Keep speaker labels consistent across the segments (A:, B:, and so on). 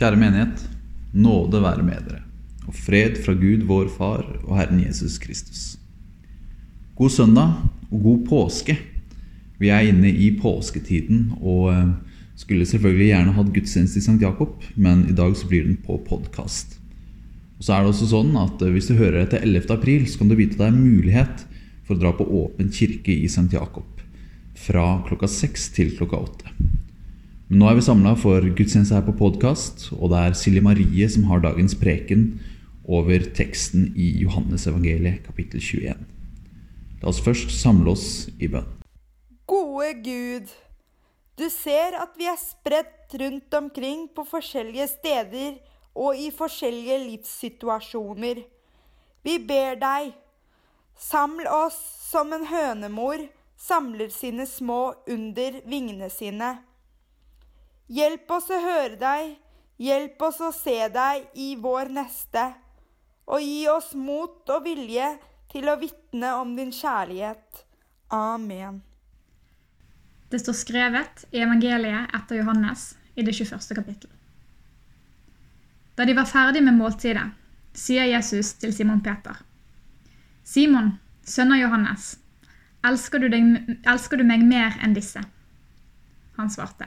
A: Kjære menighet. Nåde være med dere, og fred fra Gud vår Far og Herren Jesus Kristus. God søndag og god påske. Vi er inne i påsketiden og eh, skulle selvfølgelig gjerne hatt gudstjeneste i St. Jakob, men i dag så blir den på podkast. Og så er det også sånn at eh, Hvis du hører etter 11. april, så kan du vite at det er mulighet for å dra på Åpen kirke i St. Jakob fra klokka seks til klokka åtte. Men nå er vi samla for gudstjeneste her på podkast, og det er Silje Marie som har dagens preken over teksten i Johannesevangeliet kapittel 21. La oss først samle oss i bønn.
B: Gode Gud, du ser at vi er spredt rundt omkring på forskjellige steder og i forskjellige livssituasjoner. Vi ber deg, saml oss som en hønemor samler sine små under vingene sine. Hjelp oss å høre deg, hjelp oss å se deg i vår neste, og gi oss mot og vilje til å vitne om din kjærlighet. Amen.
C: Det står skrevet i evangeliet etter Johannes i det 21. kapittel. Da de var ferdig med måltidet, sier Jesus til Simon Peter. Simon, sønn av Johannes, elsker du, deg, elsker du meg mer enn disse? Han svarte.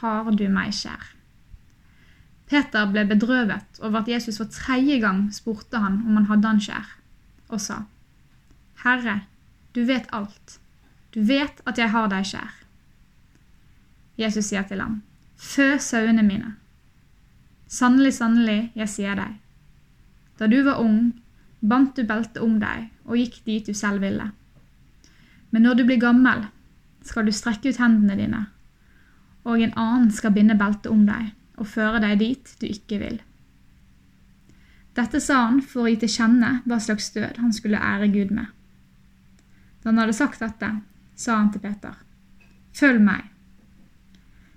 C: har du meg kjær. Peter ble bedrøvet over at Jesus for tredje gang spurte han om han hadde han kjær, og sa, Herre, du vet alt, du vet at jeg har deg kjær. Jesus sier til ham, Fø sauene mine. Sannelig, sannelig, jeg sier deg, da du var ung, bandt du beltet om deg og gikk dit du selv ville. Men når du blir gammel, skal du strekke ut hendene dine og en annen skal binde beltet om deg og føre deg dit du ikke vil. Dette sa han for å gi til kjenne hva slags død han skulle ære Gud med. Da han hadde sagt dette, sa han til Peter, Følg meg.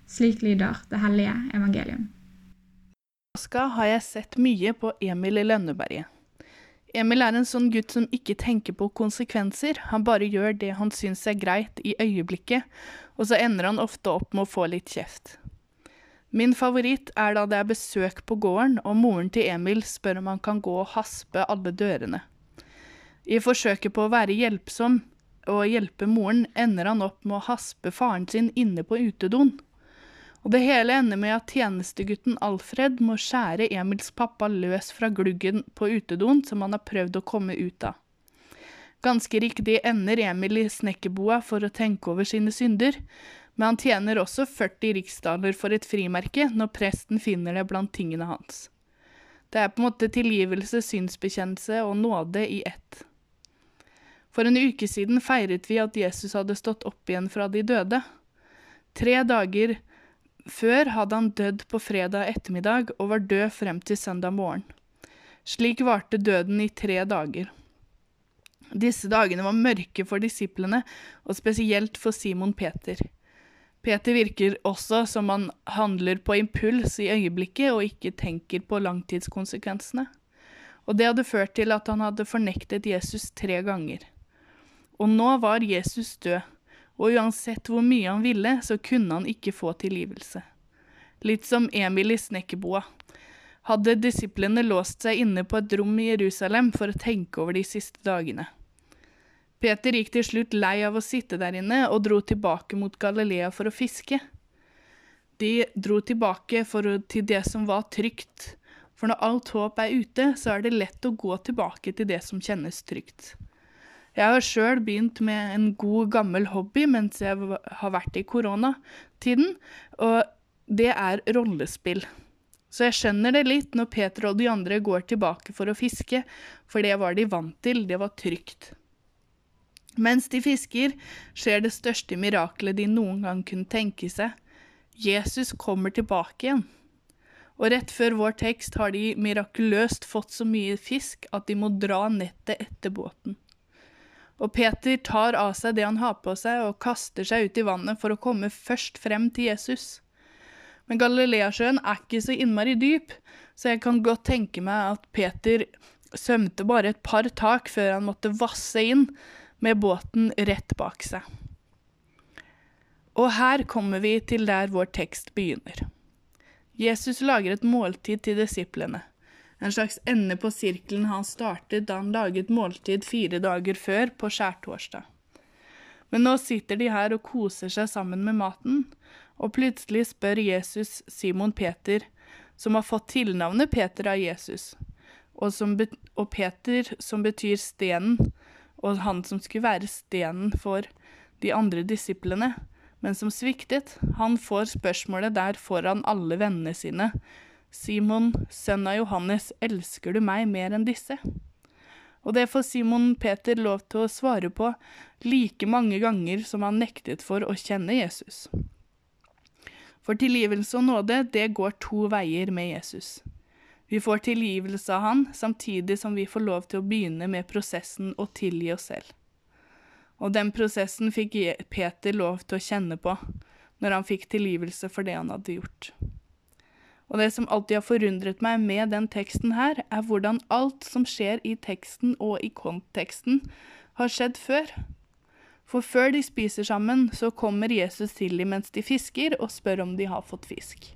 C: Slik lyder det hellige evangelium.
D: Påska har jeg sett mye på Emil i Lønneberget. Emil er en sånn gutt som ikke tenker på konsekvenser, han bare gjør det han syns er greit i øyeblikket, og så ender han ofte opp med å få litt kjeft. Min favoritt er da det er besøk på gården, og moren til Emil spør om han kan gå og haspe alle dørene. I forsøket på å være hjelpsom og hjelpe moren, ender han opp med å haspe faren sin inne på utedoen. Og det hele ender med at tjenestegutten Alfred må skjære Emils pappa løs fra gluggen på utedoen som han har prøvd å komme ut av. Ganske riktig ender Emil i snekkerboa for å tenke over sine synder, men han tjener også 40 riksdaler for et frimerke når presten finner det blant tingene hans. Det er på en måte tilgivelse, synsbekjennelse og nåde i ett. For en uke siden feiret vi at Jesus hadde stått opp igjen fra de døde. Tre dager før hadde han dødd på fredag ettermiddag og var død frem til søndag morgen. Slik varte døden i tre dager. Disse dagene var mørke for disiplene, og spesielt for Simon Peter. Peter virker også som han handler på impuls i øyeblikket og ikke tenker på langtidskonsekvensene. Og det hadde ført til at han hadde fornektet Jesus tre ganger. Og nå var Jesus død, og uansett hvor mye han ville, så kunne han ikke få tilgivelse. Litt som Emil i snekkerboa. Hadde disiplene låst seg inne på et rom i Jerusalem for å tenke over de siste dagene. Peter gikk til slutt lei av å sitte der inne og dro tilbake mot Galilea for å fiske. De dro tilbake å, til det som var trygt, for når alt håp er ute, så er det lett å gå tilbake til det som kjennes trygt. Jeg har sjøl begynt med en god, gammel hobby mens jeg har vært i koronatiden, og det er rollespill. Så jeg skjønner det litt når Peter og de andre går tilbake for å fiske, for det var de vant til, det var trygt. Mens de fisker, skjer det største miraklet de noen gang kunne tenke seg. Jesus kommer tilbake igjen. Og rett før vår tekst har de mirakuløst fått så mye fisk at de må dra nettet etter båten. Og Peter tar av seg det han har på seg, og kaster seg ut i vannet for å komme først frem til Jesus. Men Galileasjøen er ikke så innmari dyp, så jeg kan godt tenke meg at Peter svømte bare et par tak før han måtte vasse inn med båten rett bak seg. Og her kommer vi til der vår tekst begynner. Jesus lager et måltid til disiplene, en slags ende på sirkelen han startet da han laget måltid fire dager før, på skjærtorsdag. Men nå sitter de her og koser seg sammen med maten, og plutselig spør Jesus Simon Peter, som har fått tilnavnet Peter av Jesus, og, og Peter som betyr stenen, og han som skulle være stenen for de andre disiplene, men som sviktet. Han får spørsmålet der foran alle vennene sine. Simon, sønn av Johannes, elsker du meg mer enn disse? Og det får Simon Peter lov til å svare på like mange ganger som han nektet for å kjenne Jesus. For tilgivelse og nåde, det går to veier med Jesus. Vi får tilgivelse av han, samtidig som vi får lov til å begynne med prosessen å tilgi oss selv. Og den prosessen fikk Peter lov til å kjenne på når han fikk tilgivelse for det han hadde gjort. Og det som alltid har forundret meg med den teksten her, er hvordan alt som skjer i teksten og i konteksten, har skjedd før. For før de spiser sammen, så kommer Jesus til dem mens de fisker, og spør om de har fått fisk.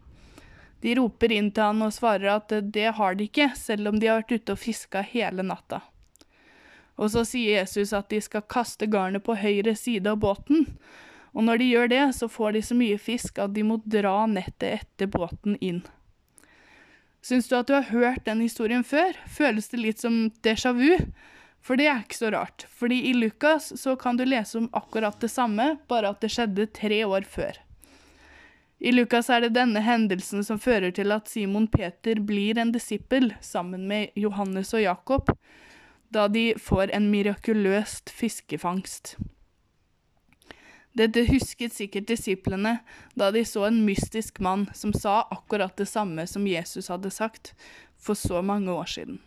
D: De roper inn til han og svarer at det har de ikke, selv om de har vært ute og fiska hele natta. Og så sier Jesus at de skal kaste garnet på høyre side av båten. Og når de gjør det, så får de så mye fisk at de må dra nettet etter båten inn. Syns du at du har hørt den historien før? Føles det litt som déjà vu? For det er ikke så rart. Fordi i Lukas så kan du lese om akkurat det samme, bare at det skjedde tre år før. I Lukas er det denne hendelsen som fører til at Simon Peter blir en disippel sammen med Johannes og Jakob, da de får en mirakuløst fiskefangst. Dette husket sikkert disiplene da de så en mystisk mann som sa akkurat det samme som Jesus hadde sagt for så mange år siden.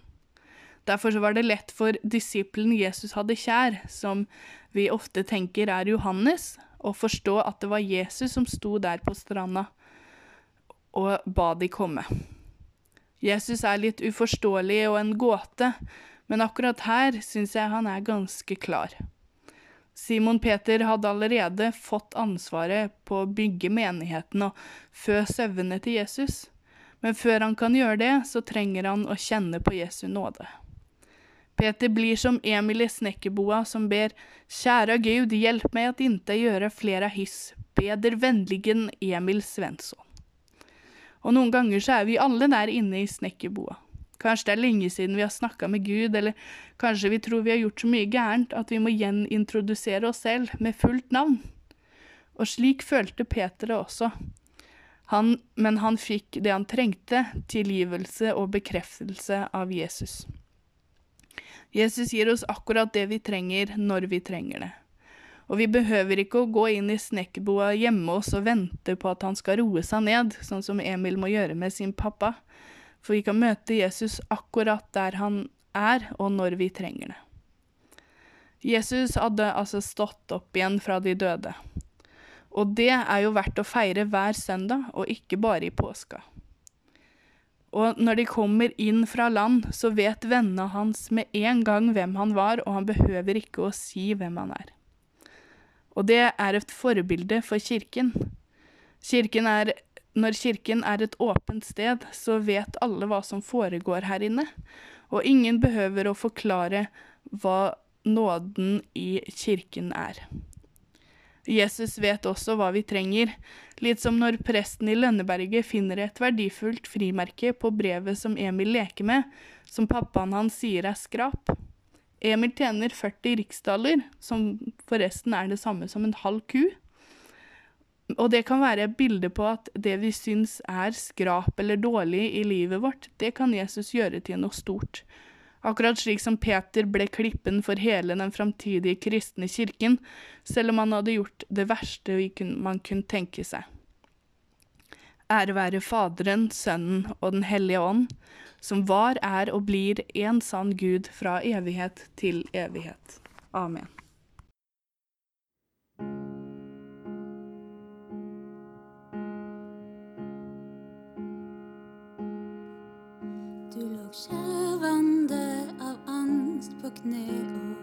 D: Derfor var det lett for disippelen Jesus hadde kjær, som vi ofte tenker er Johannes, å forstå at det var Jesus som sto der på stranda og ba de komme. Jesus er litt uforståelig og en gåte, men akkurat her syns jeg han er ganske klar. Simon Peter hadde allerede fått ansvaret på å bygge menigheten og fø sauene til Jesus, men før han kan gjøre det, så trenger han å kjenne på Jesu nåde. Peter blir som Emil i snekkerboa som ber Kjære Gud, hjelp meg at inte gjøre flere hiss, beder vennligen Emil Svensson. Og noen ganger så er vi alle der inne i snekkerboa. Kanskje det er lenge siden vi har snakka med Gud, eller kanskje vi tror vi har gjort så mye gærent at vi må gjenintrodusere oss selv med fullt navn. Og slik følte Peter det også. Han, men han fikk det han trengte, tilgivelse og bekreftelse av Jesus. Jesus gir oss akkurat det vi trenger, når vi trenger det. Og vi behøver ikke å gå inn i snekkerboa hjemme hos og vente på at han skal roe seg ned, sånn som Emil må gjøre med sin pappa for vi kan møte Jesus akkurat der han er, og når vi trenger det. Jesus hadde altså stått opp igjen fra de døde. Og det er jo verdt å feire hver søndag, og ikke bare i påska. Og når de kommer inn fra land, så vet vennene hans med en gang hvem han var, og han behøver ikke å si hvem han er. Og det er et forbilde for kirken. Kirken er når kirken er et åpent sted, så vet alle hva som foregår her inne, og ingen behøver å forklare hva nåden i kirken er. Jesus vet også hva vi trenger, litt som når presten i Lønneberget finner et verdifullt frimerke på brevet som Emil leker med, som pappaen hans sier er skrap. Emil tjener 40 riksdaler, som forresten er det samme som en halv ku. Og det kan være et bilde på at det vi syns er skrap eller dårlig i livet vårt, det kan Jesus gjøre til noe stort. Akkurat slik som Peter ble klippen for hele den framtidige kristne kirken, selv om han hadde gjort det verste man kunne tenke seg. Ære være Faderen, Sønnen og Den hellige ånd, som var, er og blir en sann Gud fra evighet til evighet. Amen.
E: apnée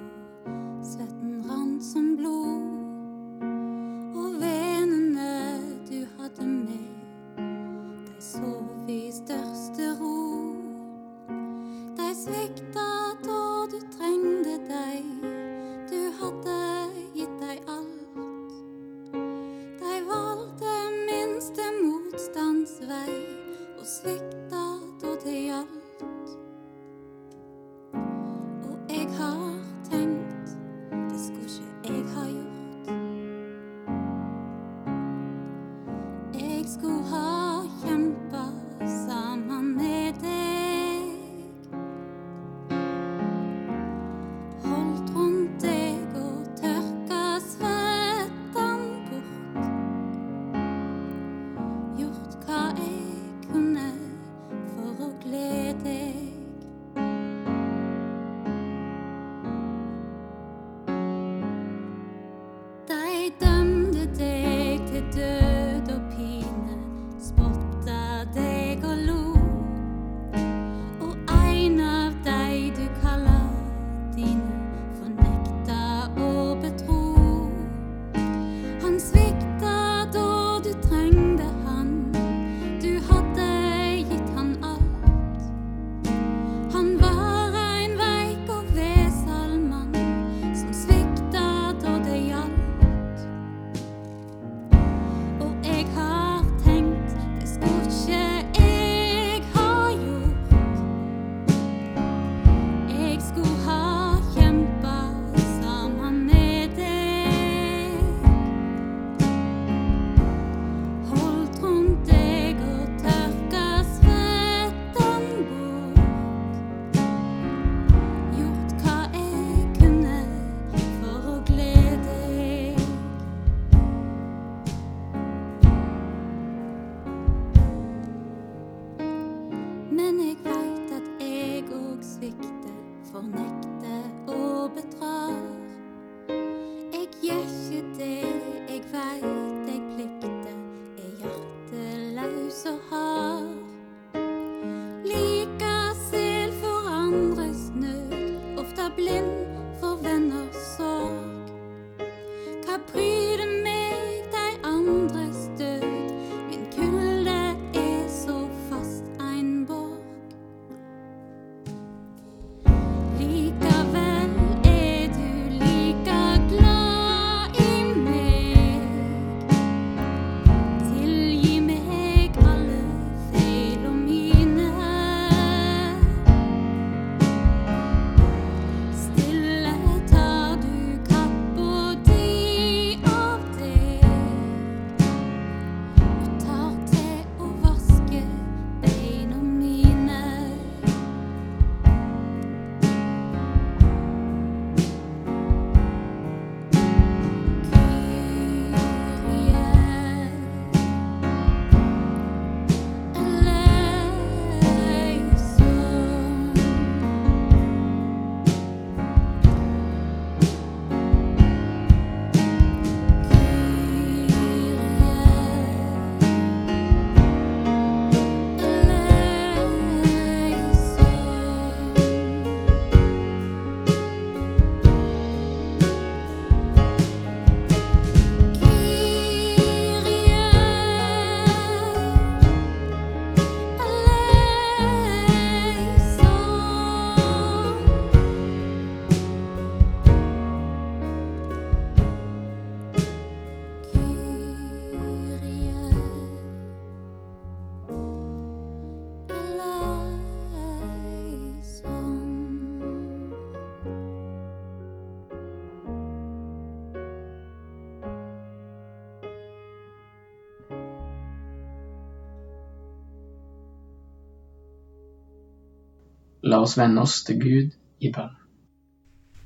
F: La oss vende oss til Gud i bønn.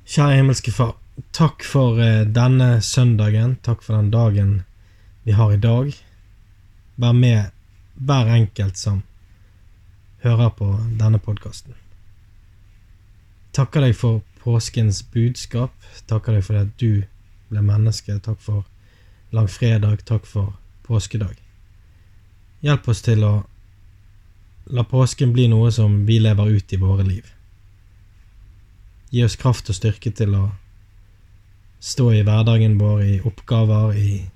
G: Kjære himmelske Far, takk for eh, denne søndagen, takk for den dagen vi har i dag. Vær med hver enkelt som hører på denne podkasten. Takker deg for påskens budskap. Takker deg for at du ble menneske. Takk for langfredag. Takk for påskedag. Hjelp oss til å la påsken bli noe som vi lever ut i våre liv. Gi oss kraft og styrke til å stå i hverdagen vår, i oppgaver, i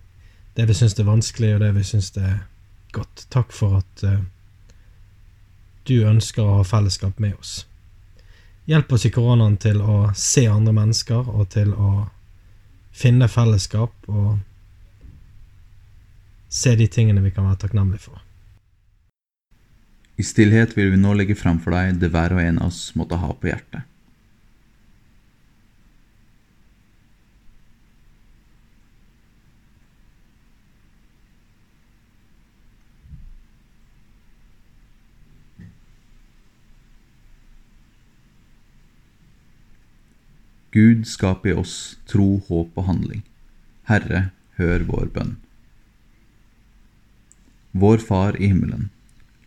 G: det vi syns er vanskelig, og det vi syns er godt. Takk for at uh, du ønsker å ha fellesskap med oss. Hjelp oss i koronaen til å se andre mennesker og til å finne fellesskap og se de tingene vi kan være takknemlige for.
A: I stillhet vil vi nå legge fram for deg det hver og en av oss måtte ha på hjertet. Gud skap i oss tro, håp og handling. Herre, hør vår bønn. Vår Far i himmelen.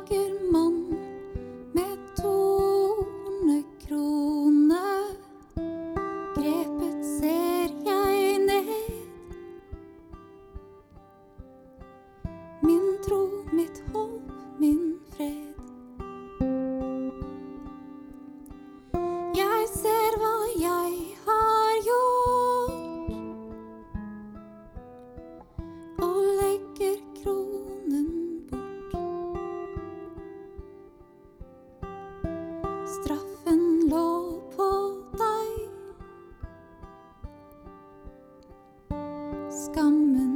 E: Mager mann med skammen